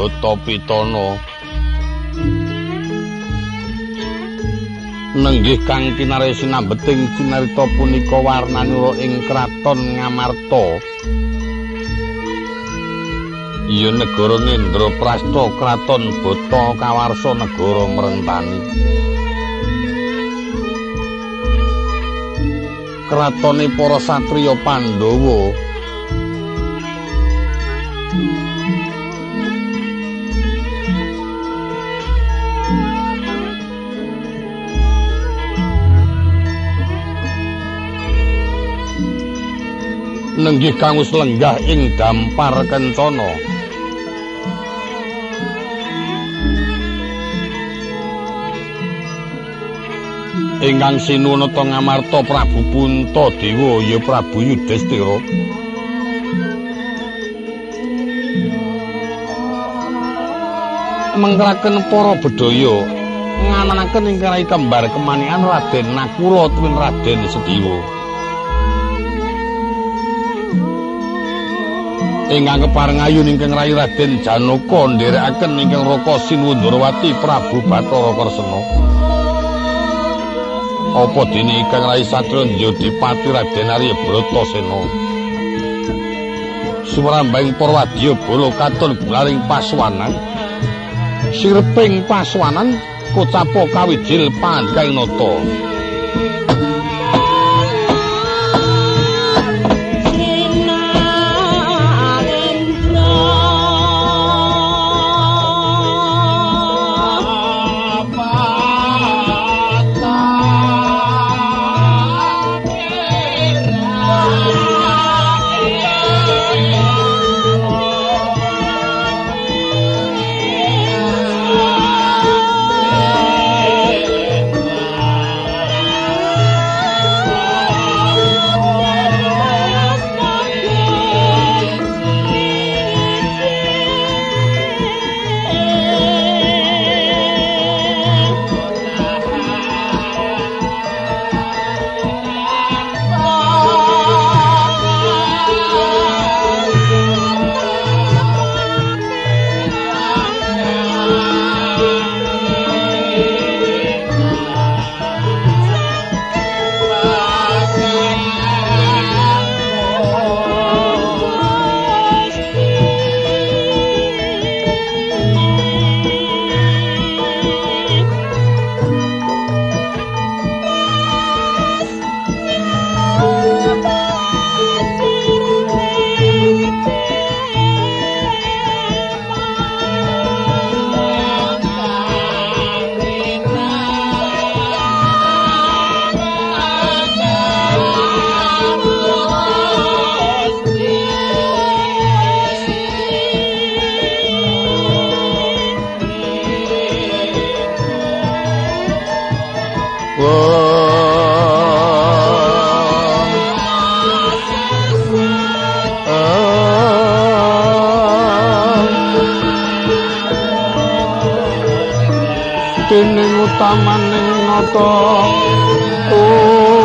Sirdata Pitana. Nenggih kang kinare sinambeting cinarita punika warnanura ing kraton Ngamarta. Iya negara Ngendra Prasta kraton Bata kawarsa negara Mrentani. Kratone para satriya Pandhawa nenggih kang wis lenggah ing dampar kencana. Ingkang sinunata ngamarta Prabu Puntadewa ya Prabu Yudhistira. Mengkraken para bedhaya ngananaken ingkang kembar kemanikan Raden Nakula tuwin Raden Sediwa ingkang kepareng ayu ingkang rayi Raden Janaka nderekaken ingkang Raka Sinuwundarawati Prabu Bathara Karsana. Apa dene ingkang rayi Satya Dipati Raden Arya Bratasena. Sumrambing Parwadya Bala katon gularing paswanan. Sirping paswanan kocapa kawijil pandhaing nata. dening utamaning nata. Oh,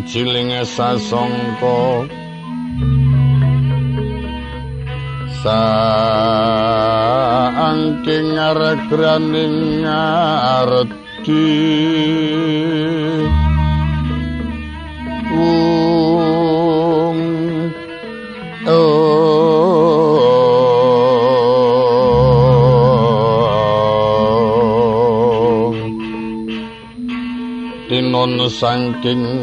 sawijining sasangka saangking aregraning arti um oh. Tinon saking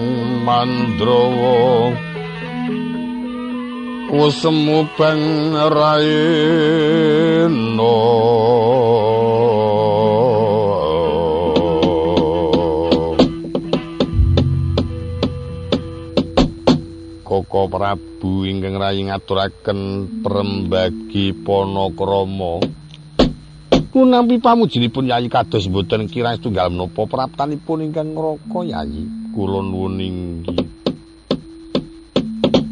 mandrawa usemu bang raino. Koko Prabu ingkang rayi ngaturaken perembagi Panakrama. Kunampi pamujinipun Yayi kados mboten kirang setunggal menapa praptanipun ingkang ngraka Yayi kula nuwun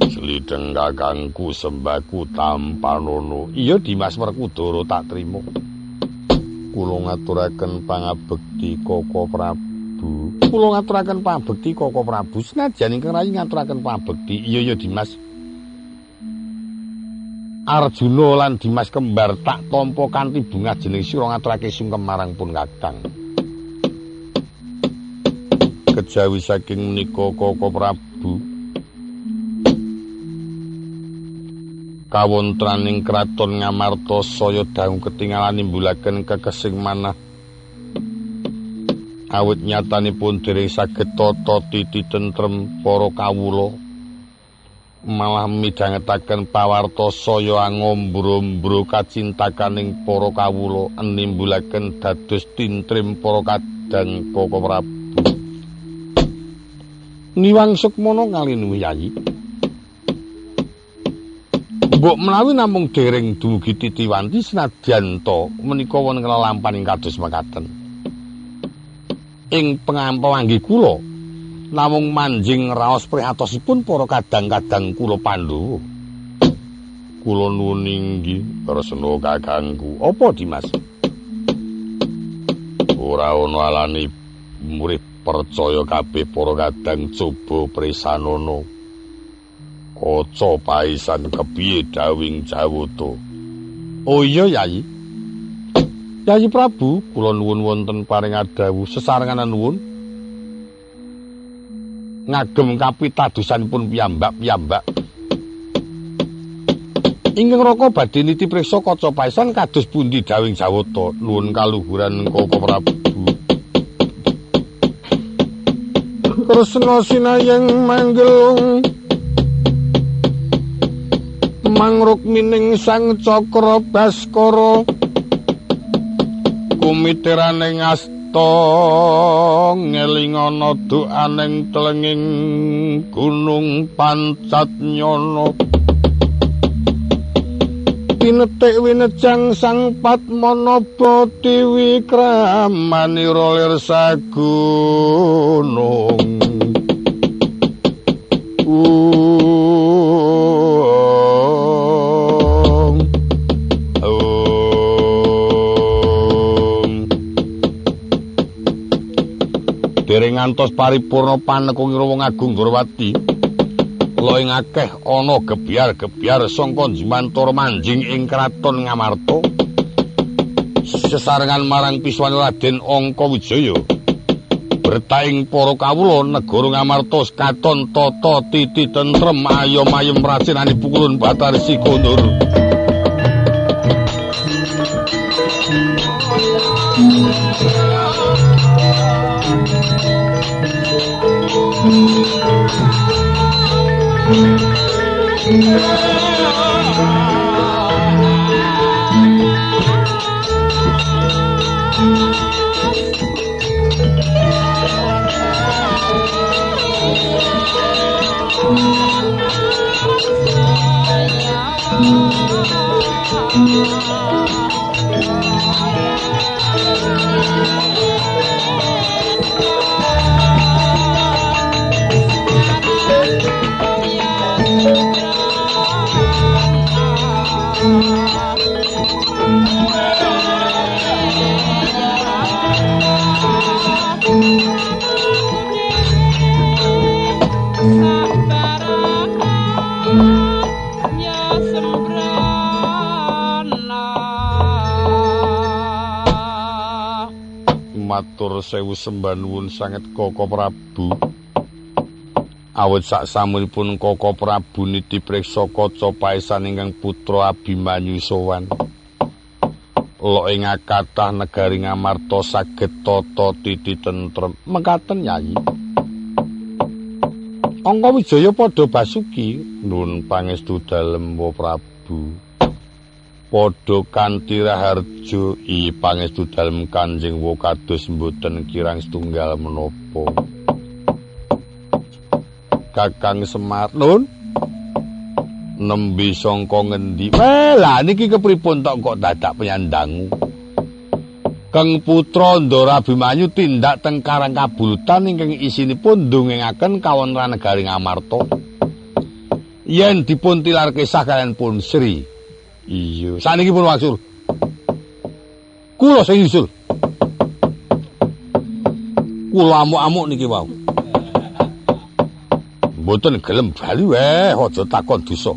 slideng kakangku sembaku tampanono iya Dimas Werkudara tak trima kula ngaturaken pangabekti Koko Prabu. Kula ngaturaken pangabekti Koko Prabu. Senajan ingkang rayi ngaturaken pangabekti. Iya ya Dimas. Arjuna lan Dimas kembar tak tampa kanthi bunga jeneng sira ngaturake sungkem marang pun Kakang kejawi saking menika Koko Prabu. Kawontraning kraton Ngamarta saya dangu ketinggalan nimbulaken kekesing manah. Awit nyatanipun dereng saged tata titi tentrem para kawula. Malah midhangetaken pawarta saya angombro-mbro kacintakaning para kawula nimbulaken dados tintrim para kadang Koko Prabu Niwang Sukmana ngalinuwi yayi Mbok menawi namung dereng dumugi titiwanti senadyan to menika wonten kelalampaning kados mekaten. Ing pengampawanggi kula namung manjing raos prihatosipun para kadang-kadang kula Pandhawa. Kula nuwun inggih resna kakangku. Apa Dimas? Ora ana alane murid percaya kabeh para kadang coba presanana. kaca paisan kepiye dawing jawata? Oh iya yayi yayi prabu kula nuwun wonten paring adawu sesarengan nuwun. Ngagem kapitadosanipun piyambak-piyambak. Ingkang raka badhe niti priksa kaca paisan kados pundi dawing jawata? Nuwun kaluhuran prabu Kresna sinayang manggelung mangruk mining sang cakra baskara kumitiraning asta ngelingana doaning telenging gunung pancat nyono pinetik winejang sang padmanaba dewi kramanira lir sagunung dereng ngantos paripurna panekungira wong agung Durwati kula ing akeh ana gebyar-gebyar sangka Jimantara manjing ing kraton Ngamarta sesarengan marang piswane Raden Angka Wijaya bertaing para kawula negara Ngamarta katon tata titi tentrem ayo mayem rasinane pukulun Batari Sikundur Matur sewu sembah nuwun sanget koko prabu. Awet sak samunipun koko prabu niti prek soko copaisan ingang putra abimanyu sowan. Lo ing negari ngamarta saged tata titi tentrem. Mekaten yayi. Angka Wijaya padha basuki. Nun pangestu dalem Prabu. padha kanthi raharja. I pangestu dalem kanjeng wo kados mboten kirang setunggal menapa. Kakang Semar. Nun nembe sangka ngendi lah niki kepripun tok kok dadak penyandangmu Kang putra Ndara Abimanyu tindak teng Karang Kabulutan ingkang isinipun ndongengaken kawon ranegari Ngamarta yen dipun tilar kisah kalian pun Sri Iya, saniki pun waksul. Kula sing nyusul. Kula amuk-amuk niki wau. Mboten gelem bali wae, aja takon dosa.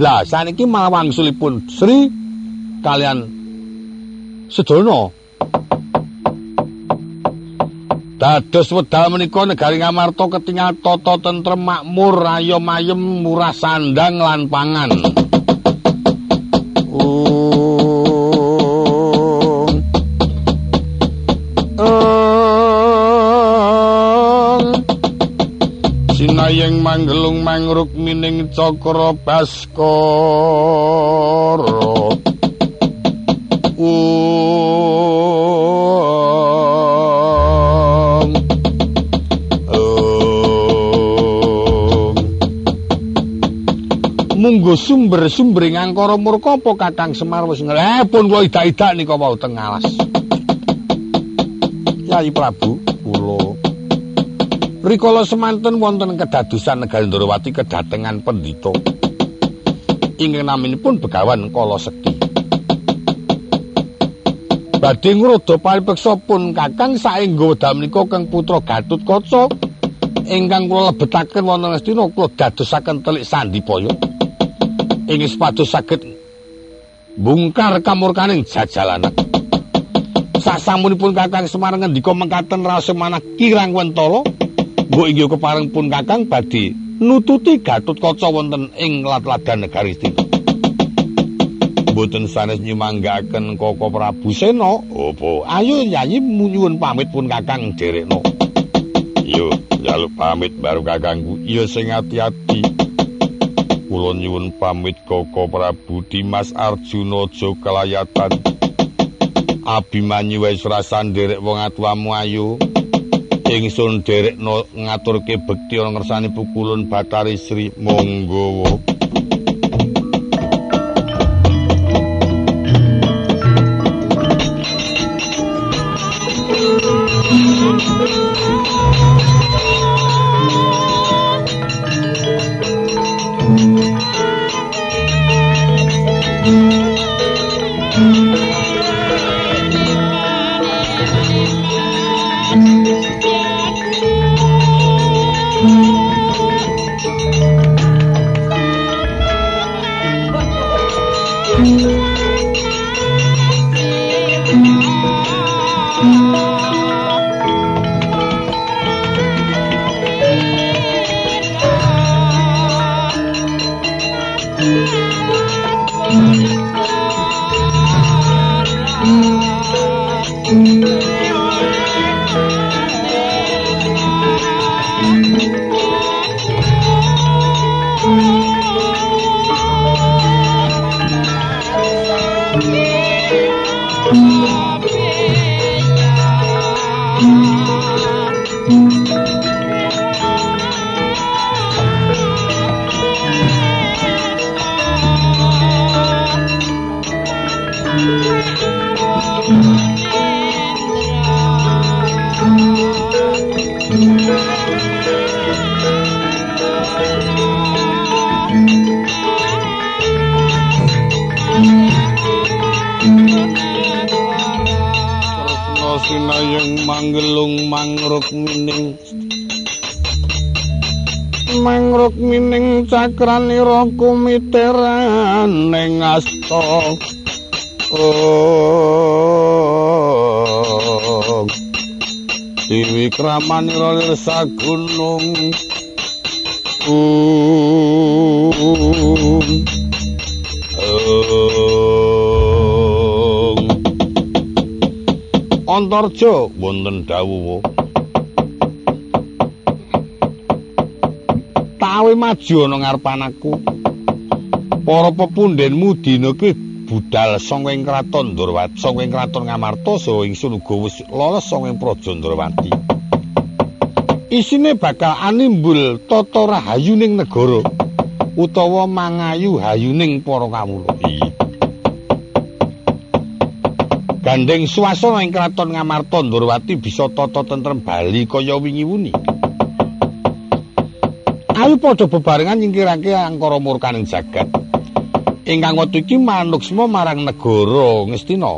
Lah saniki malah wangsulipun Sri kalian Sedono. Dados wedal menika negari Ngamarta ketingal tata tentrem makmur, ayom ayem, murah sandang lan pangan. Manggelung mangruk mining cakra baskara. Munggo sumber-sumber ngangkara murka apa Kakang Semar wis ngelepon kula idak-idak nika wau teng alas. Yai Prabu, rikala semanten wonten kedadosan negari Ndrawati kedatengan pendhita. Ingkang naminipun Begawan Kala Sekti. Badhe ngruda paripeksa pun Kakang saengga wedal menika Kang Putra Gatut Kaca ingkang kula lebetaken wonten Astina kula dadosaken telik sandipaya. ing sepatus saged bungkar kamurkaning jajalanan. Sasampunipun Kakang Semar ngendika mengkaten raos manah kirang wentala, mbok inggih kepareng pun Kakang badhe nututi Gatut Kaca wonten ing lat-ladan negari Stina. Mboten sanes nyumanggaken Koko Prabu Sena. Apa? Ayo nyanyi nyuwun pamit pun Kakang derekno. Yo, njaluk pamit baru Kakangku. Iya sing ati-ati. kula nyuwun pamit Koko Prabu Dimas Arjuna aja kelayatan Abimanyu wis rasa nderek wong atuwamu ayu ingsun derekno ngaturke bekti ana ngersani pukulun Batari Sri monggo cakranira kumiteran ning asta. Oh. Dewi kramani lir sagunung. Um, um. Antarja wonten dawuh Tawe maju ana ngarepan aku Para pepundhenmu dina ki budal saka ing kraton Ndrawati saka ing kraton Ngamarta saha ingsun uga wis lolos saka ing praja Ndrawati isine bakal animbul tata rahayuning negara utawa mangayu hayuning para kawula gandeng swasana ing kraton Ngamarta Ndrawati bisa tata tentrem bali kaya wingi Ayo padha bebarengan nyingkirake angkara murkaning jagat. ingkang wektu iki manuksma marang negara Ngastina.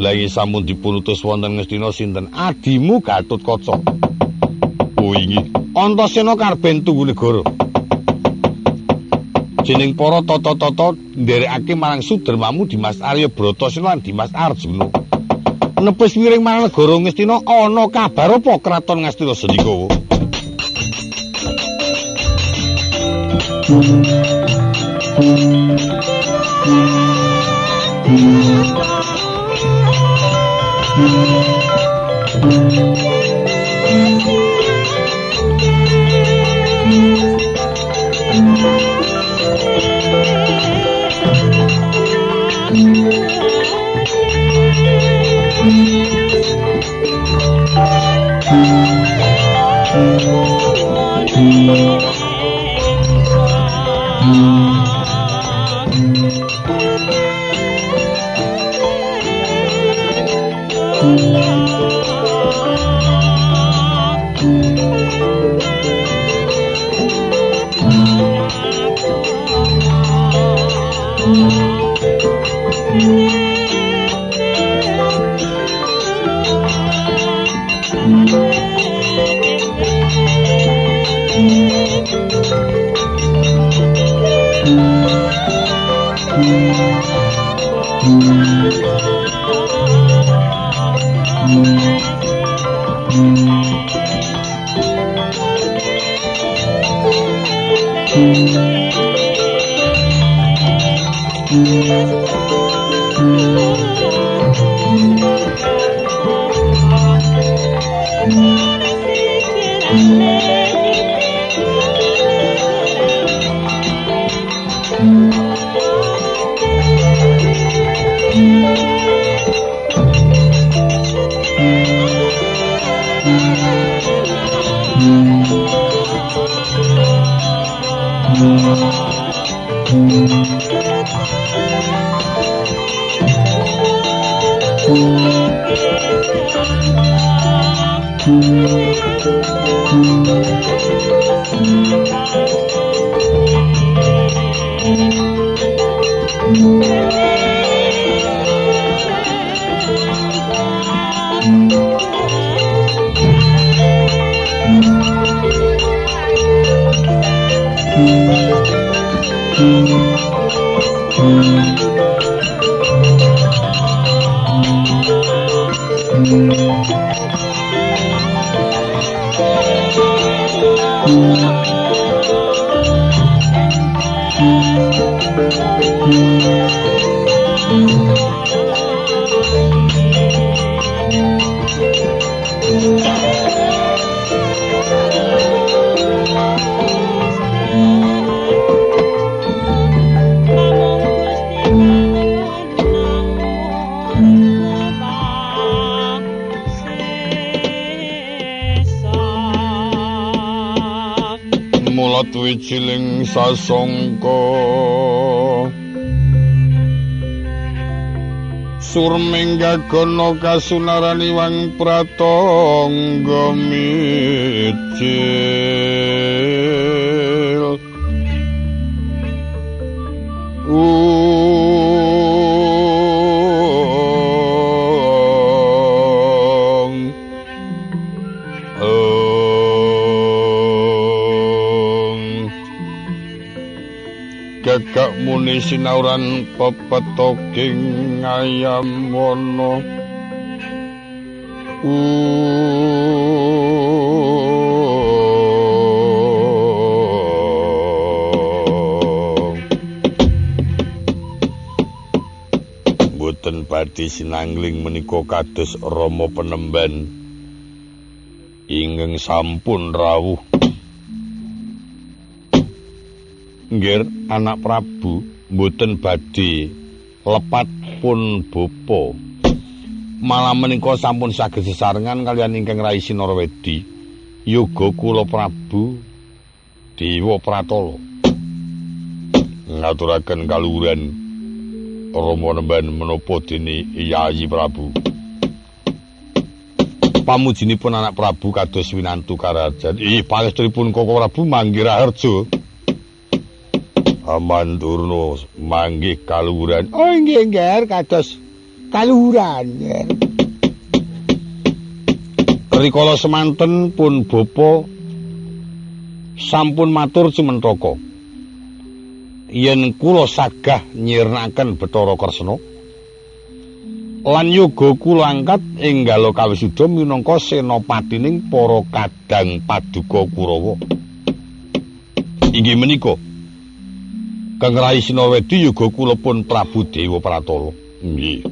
Lagi sampun dipunutus wonten Ngastina sinten? Adimu Gatut Kaca. Inggih. Antasena karben tunggu negara. Jeneng para tata-tata nderekake marang Sudermamu Dimas Arya Bratasena lan Dimas Arjuna. Nepis wiring marang negara Ngastina ana kabar apa kraton Ngastina senika? Thank you. Thank you. Ciling sasongko surmengga gono kasunarani wang pratongga micil muni sinauran pepetoking ayam wono. Mboten badhe sinangling menika kados Rama penemban. Ingkang sampun rawuh. Nggir, anak Prabu mboten badhe lepat pun bapa. Malah menika sampun saged sesarengan kalian ingkang Rai Sinarwedi. Yoga kula Prabu Dewa Pratala. Ngaturaken kaluhuran Rama nemban menapa dene Yayi Prabu. Pamujinipun anak Prabu kados winantu karajan. Ih, palestunipun Koko Prabu manggih raharja. Aman Durna manggih kaluhuran. Oh, nggih, nggih, kados kaluhuran. Rikala semanten pun bapa sampun matur cumentaka. yen kula sagah nyirnaken Bathara Kresna lan yoga kula angkat enggal kawisuda minangka senopatining para kadang paduka Kurawa inggih menika Kang Rai Sinawedi yoga kula pun Prabu Dewa Pratala. Nggih.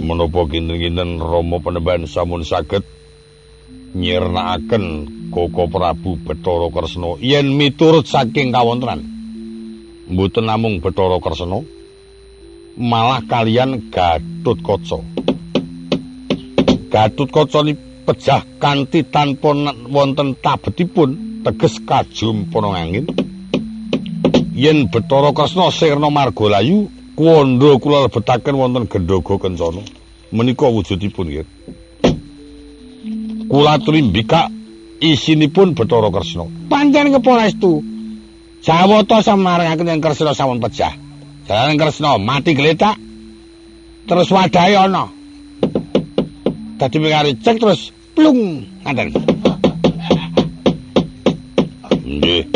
Menapa kinten-kinten Rama Panembahan samun saged nyirnakaken Koko Prabu Bathara Kresna. Yen miturut saking kawontenan mboten namung Bathara Kresna malah kalian Gatut Kaca. Gatut Kaca ni pejah kanthi tanpa wonten tabetipun teges kajumpana angin yen Bathara Kresna sirna margalayu kuwanda kula lebetaken wonten Gendhaga Kencana menika wujudipun nggih kula trimbika isinipun Bathara Kresna. Pancen keporestu. Jawata samarangaken ing Kresna sampun pecah. Jalaran Kresna mati gletak. Terus wadahe ana. Dadi mengari cek terus plung ngaten. Nggih.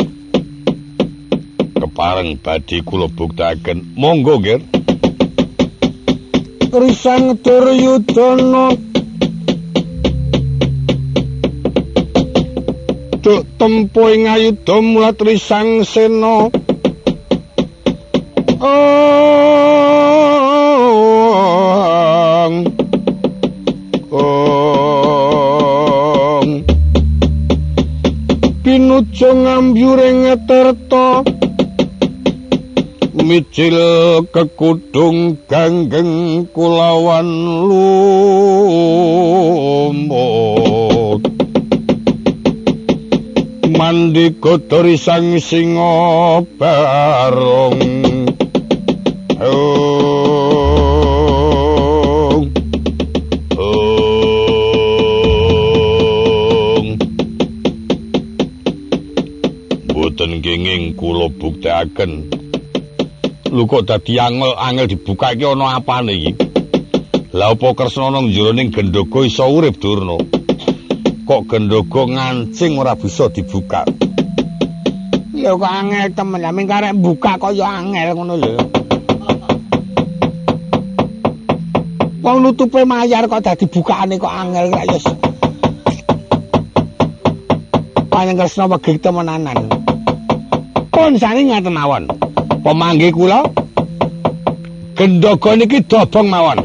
Kepareng badhe kula buktakaken. Monggo, Ger. Krisang Duryudana duk tempo ing ayudha mulatri sang sena. Ong. Ong. Pinujo ngambyuring terta micil kekudung ganggeng kulawan lumut. Mandi kotori sang singa barong kenging kula buktekaken lho kok dadi angel angel dibuka iki ana apane iki lha apa kresna nang jroning gendhoga iso urip durna kok gendhoga ngancing ora bisa dibuka. Ya kok angel temen, amin karek buka kok ya angel ngono lho. Wong nutupe mayar kok dadi bukane kok angel kaya yes. Panjang Kresna wegih temenanan. Pun sani ngaten mawon. Pemanggih kula gendhoga niki dobong mawon.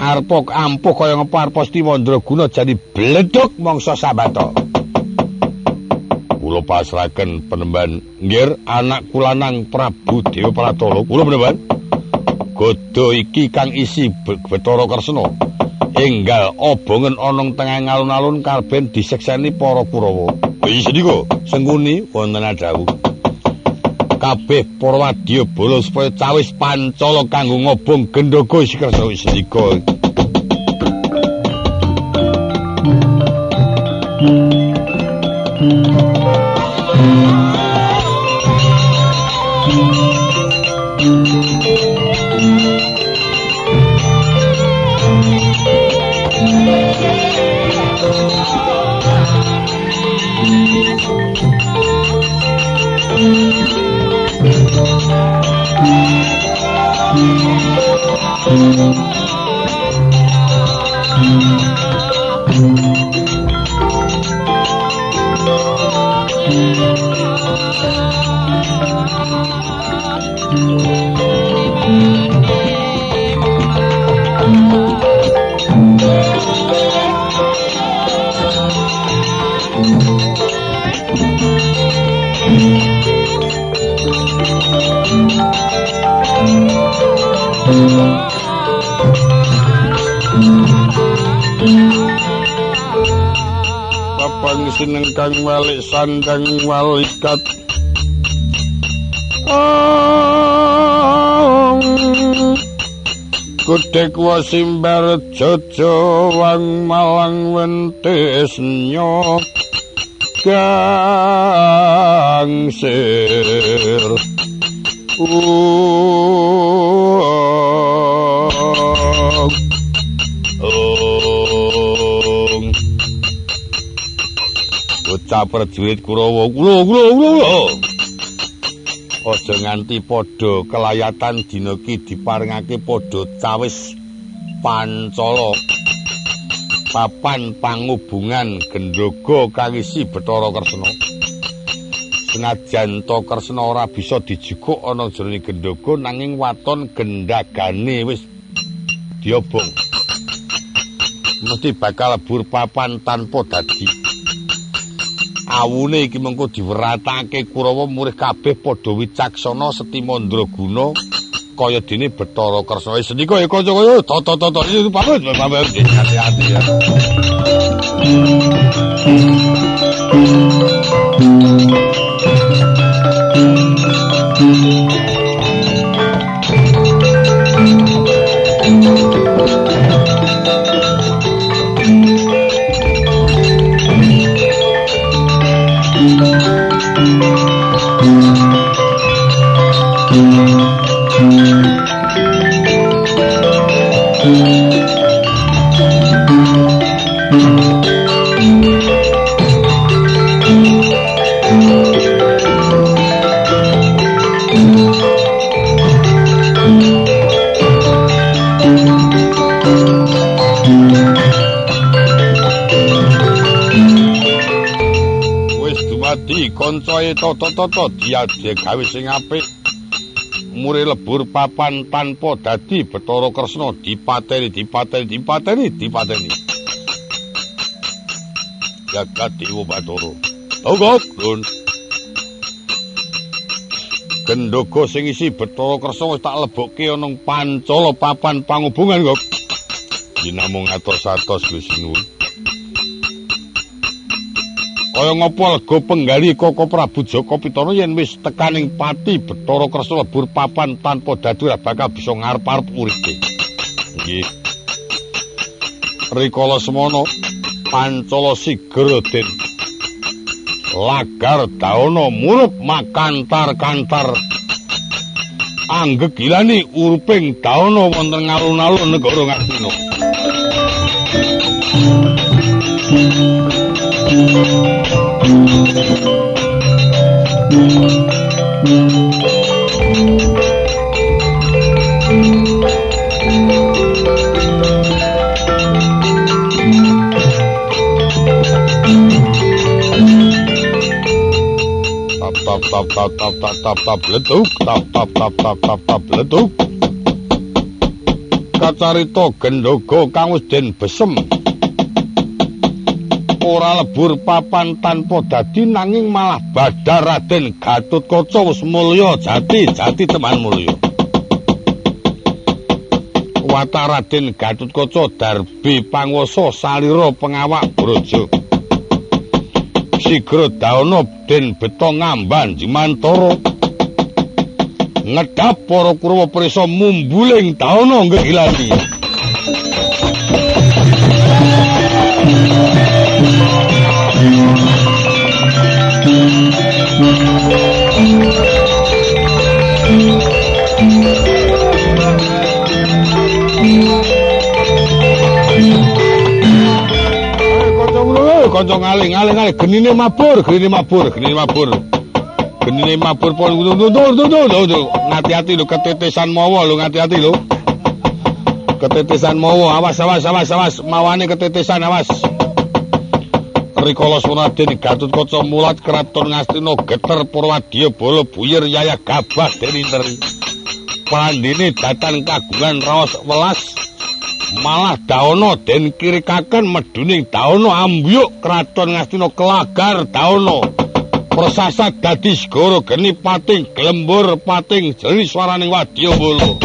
arpa ampuh kaya ngepo arpa Stiwandraguna jadi bledok mangsa sabata. Kula pasrahaken penemban nggir anak kula nang Prabu Dewa Pratala. Kula penemban godo iki kang isi Bathara Kresna. Enggal obongen ana tengah alun-alun karben disekseni para Kurawa. Iki sedika sengkuni wonten adawuh. Kabeh para wadya bala supaya cawis pancala kanggo ngobong gendhoga sikrasa sedika. Sineng kang walik sandang walikat Kudek wasimbar jojo wang malang wentis nyok gangsir bocah prajurit Kurawa kula kula kula aja nganti padha kelayatan dina ki diparingake padha cawis pancala. Papan pangubungan gendhoga kang isi Bathara Kresna. Senajan to Kresna ora bisa dijukuk ana jroning gendhoga nanging waton gendagane wis diobong. Mesti bakal bur papan tanpa dadi awune iki mengko diweratake Kurawa murih kabeh padha wicaksana setimandra guna kaya dene Bathara Kresna wis nika ya kanca-kanca tata-tata iki pamit pamit hati-hati tata-tata diadhe gawe sing apik mure lebur papan tanpa dadi Bathara Kresna dipateni dipateni dipateni dipateni jagat dewa Bathara togok dun gendhoga sing isi Bathara Kresna wis tak lebokke ana pancala papan pangubungan kok dinamung atos-atos Gusti Nuwun kaya ngapa lega penggali Koko Prabu Jaka Pitana yen wis tekaning pati Bathara Kresna lebur papan tanpa dadu bakal bisa ngarep-arep uripe. Nggih. Rikala semono Pancala Sigra Den lagar daono murup makantar-kantar anggegilani uruping daono wonten ngalun-alun negara Ngastina. Letuk tap tap tap tap tap tap letuk kacarita gendhoga kang wis den besem ora lebur papan tanpa dadi nanging malah badar Raden Gatutkaca wis mulya jati jati teman mulya. Wata Raden Gatutkaca darbi panguwasa salira pengawak brojo. Sigra daono den beto ngamban jimantara ngedhap para Kurawa prisa mumbuling daono ngegilani kanca ngaling ngaling ngaling. Genine mabur genine mabur genine mabur. Genine mabur pol ngati-ati lho ketetesan mawa lho ngati-ati lho. Ketetesan mawa awas awas awas awas. Mawane ketetesan awas. Rikala Gatut Kaca mulat kraton Ngastina geter Purwadya bala buyir yaya gabah deni teri. Pandine datan kagungan raos welas malah daono den kirikaken meduning daono ambiyuk kraton Ngastina kelagar daono. Persasat dadi segara geni pating glembur pating jeri swaraning wadya bolo.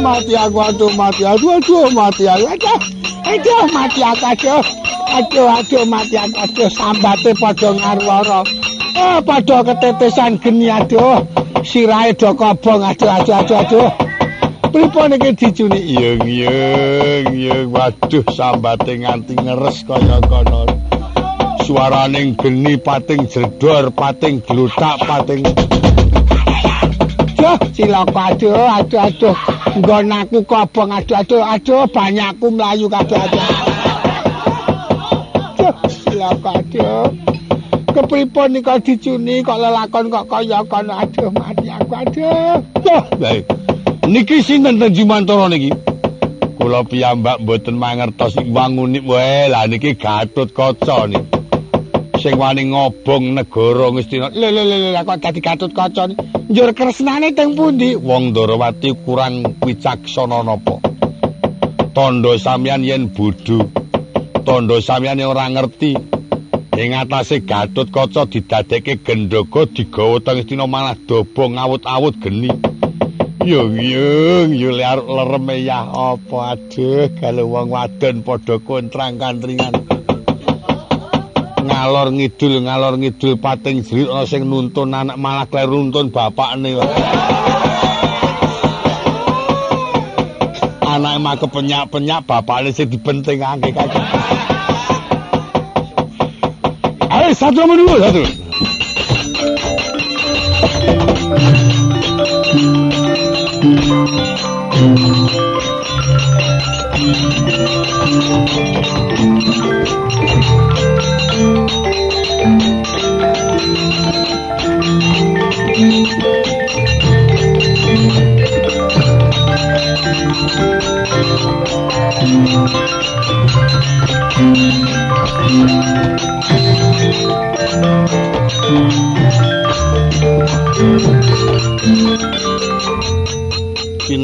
Mati aku aduh mati aduh aduh mati aku aduh aduh mati aku aduh aduh aduh mati aku aduh sambate padha ngarwara eh padha ketetesan geni aduh sirahe do kobong aduh aduh aduh aduh pripun iki dicuni yung yung yung waduh sambate nganti ngeres kaya kono suaraning geni pating jedor pating glutak pating aduh cilaka aduh aduh aduh. Nggonaku kobong aduh aduh aduh. Banyakku mlayu kabeh aduh. Aduh cilaka aduh. Kepripun nika dicuni kok lelakon kok kaya kono aduh mati aku aduh. Baik. Niki sinten ten Jumantara niki? Kula piyambak mboten mangertos wangunik wae lah niki Gatut Kaca niki sing wani ngobong negara Ngastina. Lho lho lho kok dadi Gatut Kaca njur kresnane teng pundi? Wong Ndarawati kurang wicaksana napa? Tondo sampeyan yen bodho. Tondo sampeyan ora ngerti. Ing atase Gatut Kaca didadekke gendhoga digawa teng Ngastina malah dobong awut-awut geni. Yung yung yo liar lerem ya apa aduh kalau wong wadon padha kontrang kantringan. Ngalor ngidul ngalor ngidul pating jrit ana sing nuntun anak malah kleru nuntun bapakne. Anak mah kepenyak-penyak bapakne sing dipentingake kakek Ayo satu menunggu satu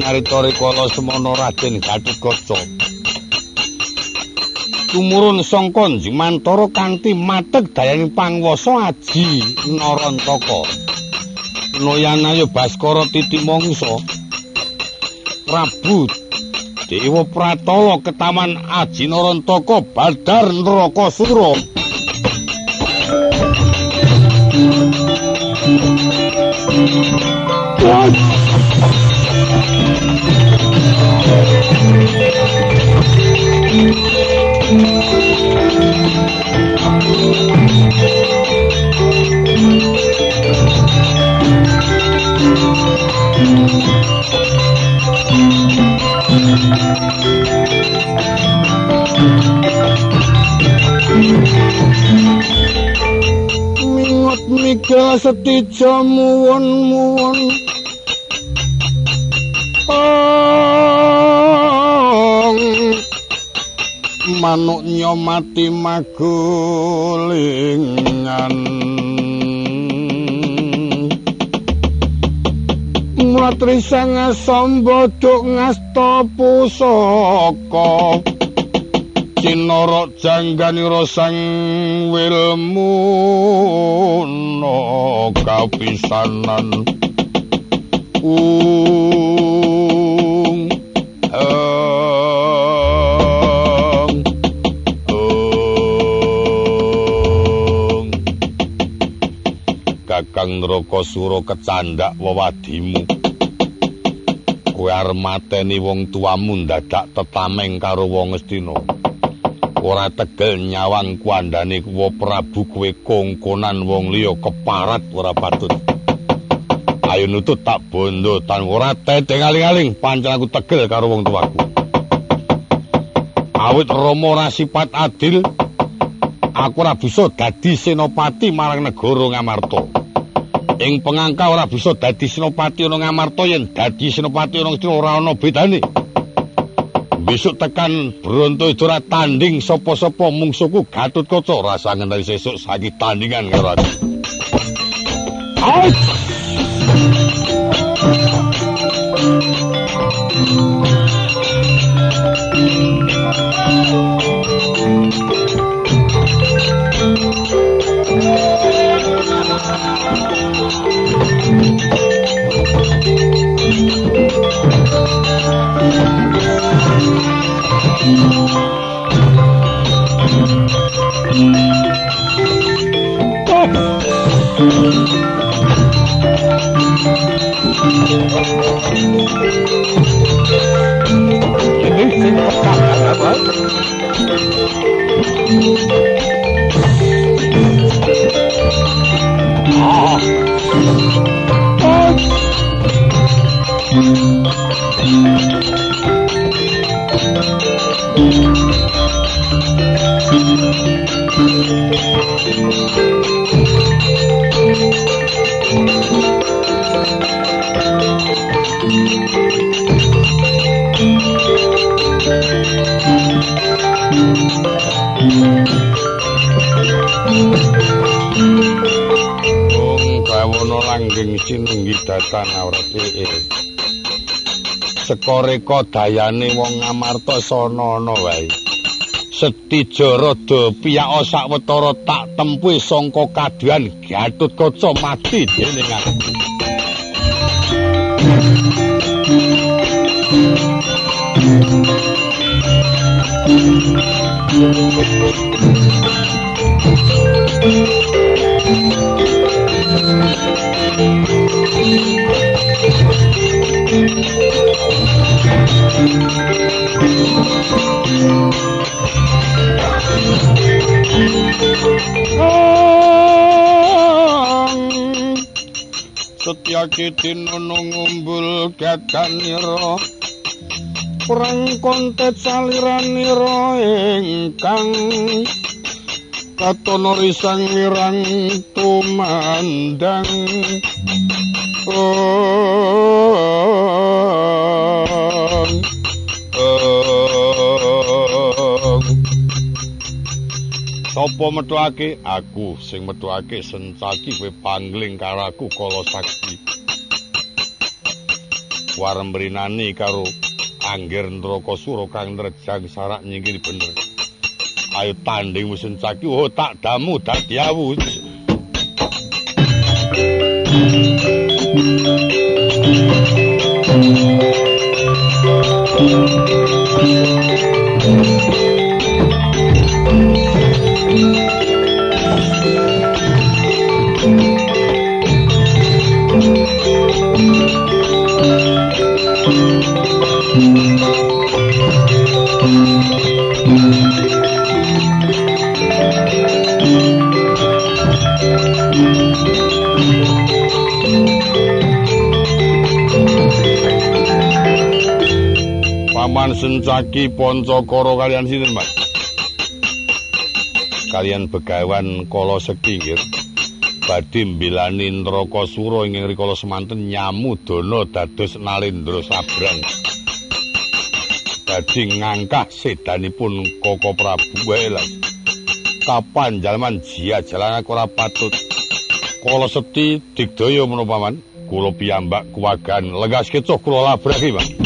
Pinaritore kala semono Raden Gatotkaca. Tumurun sangka Jumantara kanthi mateg dayaning pangwasa aji Narantaka. Noyanaya Baskara Titi Mangsa. Prabu Dewa Pratala ketaman aji Narantaka Badar Neraka Sura. mingot mika setija muwon-muwon ong. Manuk nyomati magulingan. Matri sang samboduk ngasta pusaka Cinara jangganira sang wilmu no kapisanan ung ung ung Kakang Neraka Sura kecandak wewadimu. Kowe arep mateni wong tuamu dadak tetameng karo wong Astina ora tegel nyawang kuandane kuwa Prabu kowe kongkonan wong liya keparat ora patut. Ayo nutut tak bondo tan ora teteng aling-aling pancen aku tegel karo wong tuaku. Awit Rama ora sifat adil, aku ora bisa dadi senopati marang negara Ngamarta. Ing pengangka ora bisa dadi senopati ana Ngamarta yen dadi senopati ana ora ana bedane. Besok tekan Bronto itu tanding sapa-sapa mungsuku Gatut Kaca rasa ngendali sesuk saiki tandingan karo aku. Can you sing a song, sekoreka dayane wong ngamarta sanana wae. Setijara do piyaka sawetara tak tempuh sangka kaduan gatut kaca mati dening aku. Setyaki tinunung umbul gadanira Perang kontet saliranira ingkang Katono risang mirang tumandang. Sopo metuake aku sing metuake sencaki kowe pangling karo aku kala sakti. Warem brinani karo angger neraka sura kang nrejang sarak nyingkir bener. Ayo tanding wis sencaki oh tak damu dadi sencaki Pancakara kalian sinten, Mas? Kalian begawan kala sekingir badhe mbilani neraka sura ing rikala semanten nyamu dana dados nalendra sabrang. Dadi ngangkah sedanipun Koko Prabu Welas. Kapan jaman jia jalan ora patut. Kala seti digdaya menapa man? Kula piyambak kuwagan legas kecoh kula labraki, Mas.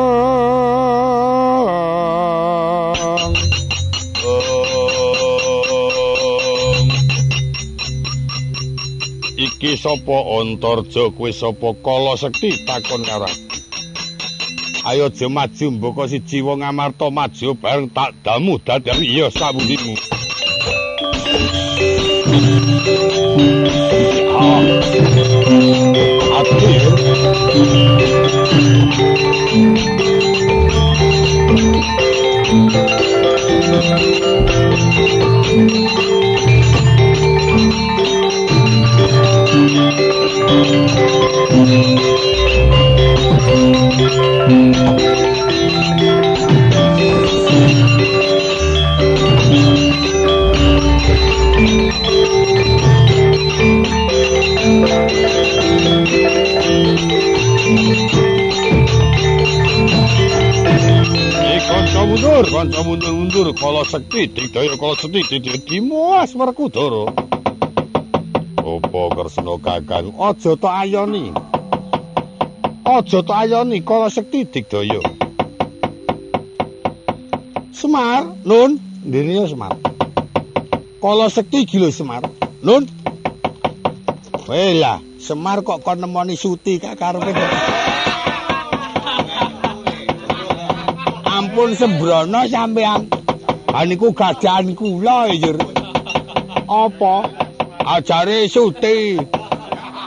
Sapa? Antarja kuwi sapa? Kala Sekti takon karo Ayo aja maju mboko siji wong Amarta maju bareng tak damu dadar. Iya sawundimu. Kanca mundur-mundur kala sekti digdaya kala sekti didhi Mas Werkudara. Apa Kresna Kakang, aja tok ayoni. Aja tok ayoni kala sekti digdaya. Semar, Nun, ndene Semar. Kala sekti gila Semar. Nun. Wela, Semar kok kon nemoni Suti kak karepe. Ampun sembrono sampean. Ha niku gadahan kula ya. Apa? Ajare Suti.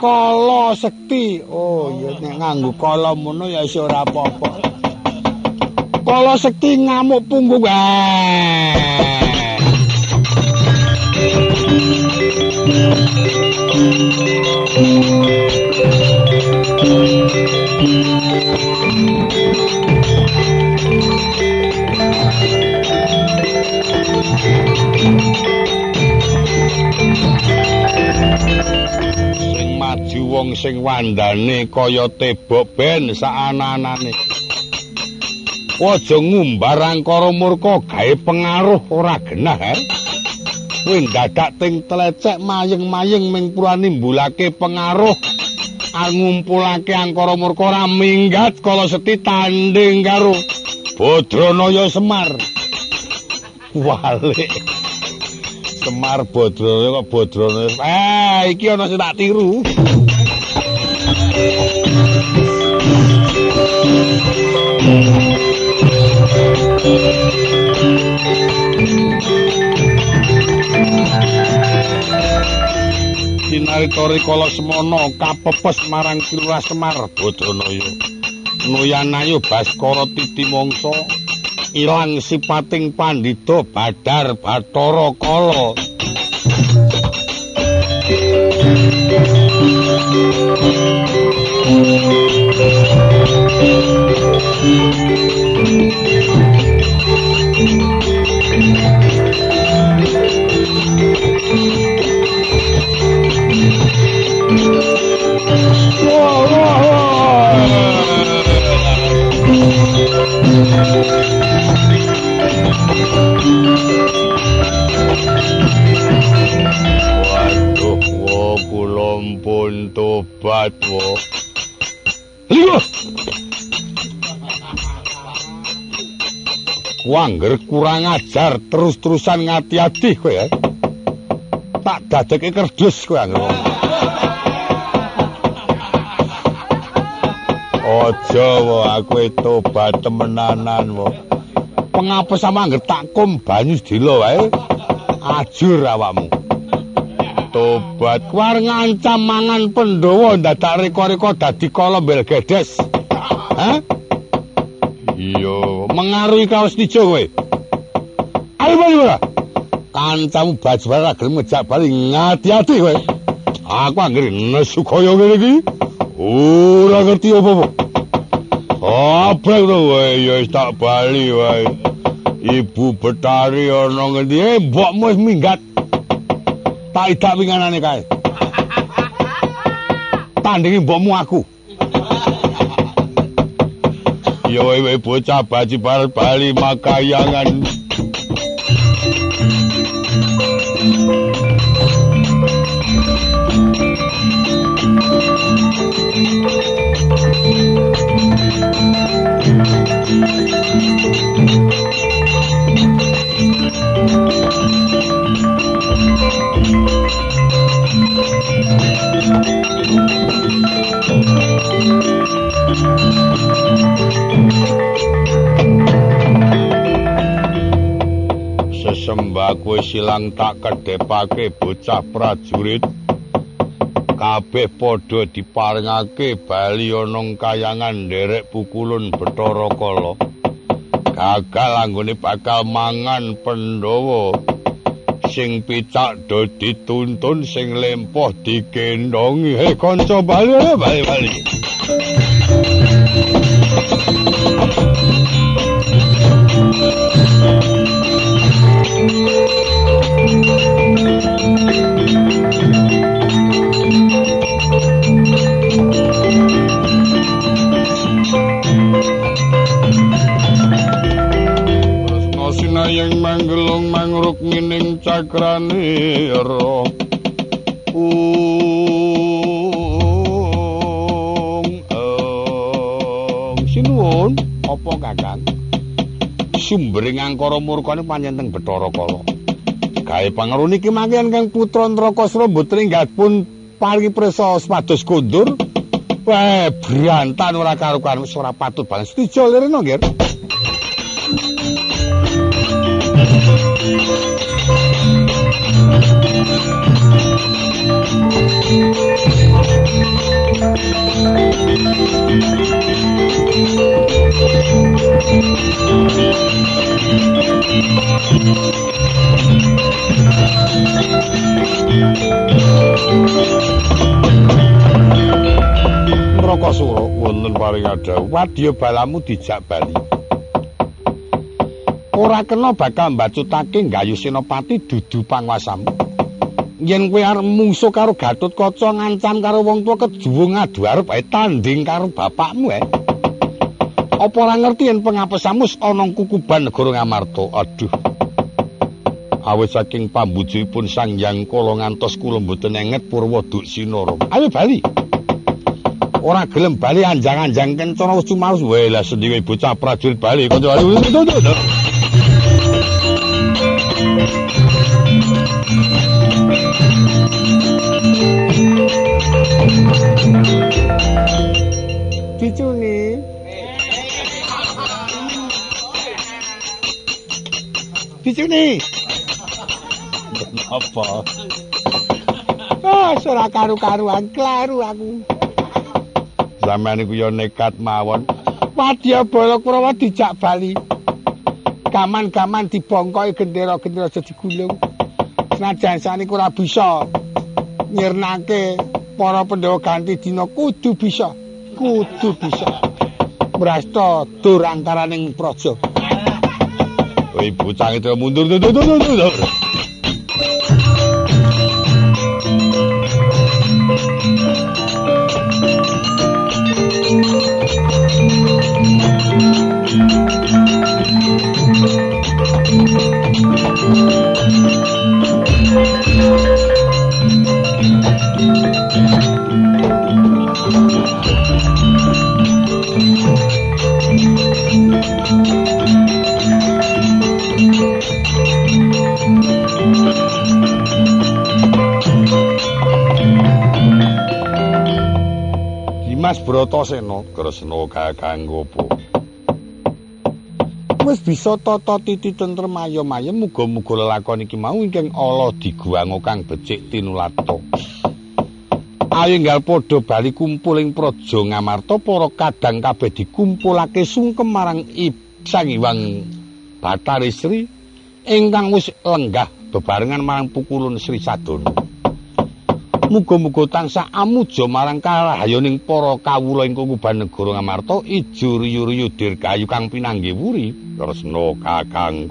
Kala sekti. Oh iya nek nganggo kala mono ya iso ora apa-apa. Kala sekti ngamuk punggung. Maju wong sing wandane kaya tebok ben saana-anane. Aja ngumbar angkara murka gawe pengaruh ora genah, he. Kowe dadak ting telecek mayeng-mayeng ming purane nimbulake pengaruh ngumpulake angkara murka ora minggat kala seti tanding karo Badranaya Semar. Wale. Semar Badranaya kok Badranaya. Eh, iki ana sing tak tiru. Sinaritori kala semono kapepes marang Kilurah Semar Badranaya. Nuyanayu Baskara Titi Mangsa ilang sipating pandhita Badar Bathara Kala. Waduh, Wangger kurang ajar terus-terusan ngati-ati kowe ya. Tak dadeke kerdus kowe angger. Aja wo aku tobat temenanan wo. Pengapus sama angger tak kum banyu sedilo wae. Ajur awakmu. Tobat kuar ngancam mangan Pandhawa dadak reka-reka dadi kala belgedes. Hah? Iya, mengaruhi kaos nijo kowe. Ayo bali ora. Kancamu bajbar ra gelem ngejak bali ngati-ati kowe. Aku anggere nesu kaya ngene iki. Ora ngerti apa-apa. Apa to wae ya wis tak bali wae. Ibu Betari ana ngendi? Eh, mbokmu wis minggat. Tak idak winganane kae. Tandingi mbokmu aku. Ya wae bocah baji bar bali makayangan. Kowe silang tak kedepake bocah prajurit. Kabeh padha diparingake bali ana kayangan nderek pukulun Bathara Kala. Gagal anggone bakal mangan Pandhawa. Sing picak do dituntun sing lempoh digendongi. He kanca bali bali bali cakrane ro Sinuwun apa kakang Sumbering angkara murkane panjenengan Bathara Kala. Gawe pangeru niki mangke kang putra Nrakasura mboten pun paringi prisa sepados kondur Wah, brantan ora karo-karo ora patut banget. Setuju lirene nggih. Nrakasura wonten paring adawu wadya balamu dijak bali. ora kena bakal mbacutake gayu senopati dudu panguasamu. Yen kowe arep mungsuh karo Gatut Kaca ngancam karo wong tuwa kejuwung ngadu arep tanding karo bapakmu ae. Apa ora ngerti yen pengapesamu ana kukuban negara Ngamarta? Aduh. Awit saking pambujipun Sang Hyang Kala ngantos kula mboten enget purwa duk. Ayo bali. Ora gelem bali anjang-anjang kencana wis cumalus wae lah sendiri bocah prajurit bali kanca Dicuni. Apa? Ah, ora karu-karuan, klaru aku. Sampeyan iku ya nekat mawon. Wadya Balakrama dijak bali. Gaman-gaman dibongkoki gendera-gendera aja digulung. Senajan saniku ora bisa nyirnake para Pandhawa ganti dina kudu bisa. Kudu bisa. Brasta dur antaraning praja. 喂，扑上去，不要，不要，不要，不要，不要，不要！Bratasena Kresna kakanggo po. Wis bisa tata titi tentrem ayem-ayem muga-muga lelakon iki mau ingkang ala diguwango kang becik tinulata. Ayo enggal padha bali kumpul ing Praja Ngamarta para kadang kabeh dikumpulake sungkem marang Sang Hyang Bathari Sri ingkang wis lenggah bebarengan marang pukulun Sri Sadana. Muga-muga tansah amuja marang karahayaning para kawula ing kukuban negara Ngamarta ijo riyu-riyu dirgayu kang pinanggih wuri tresna kakang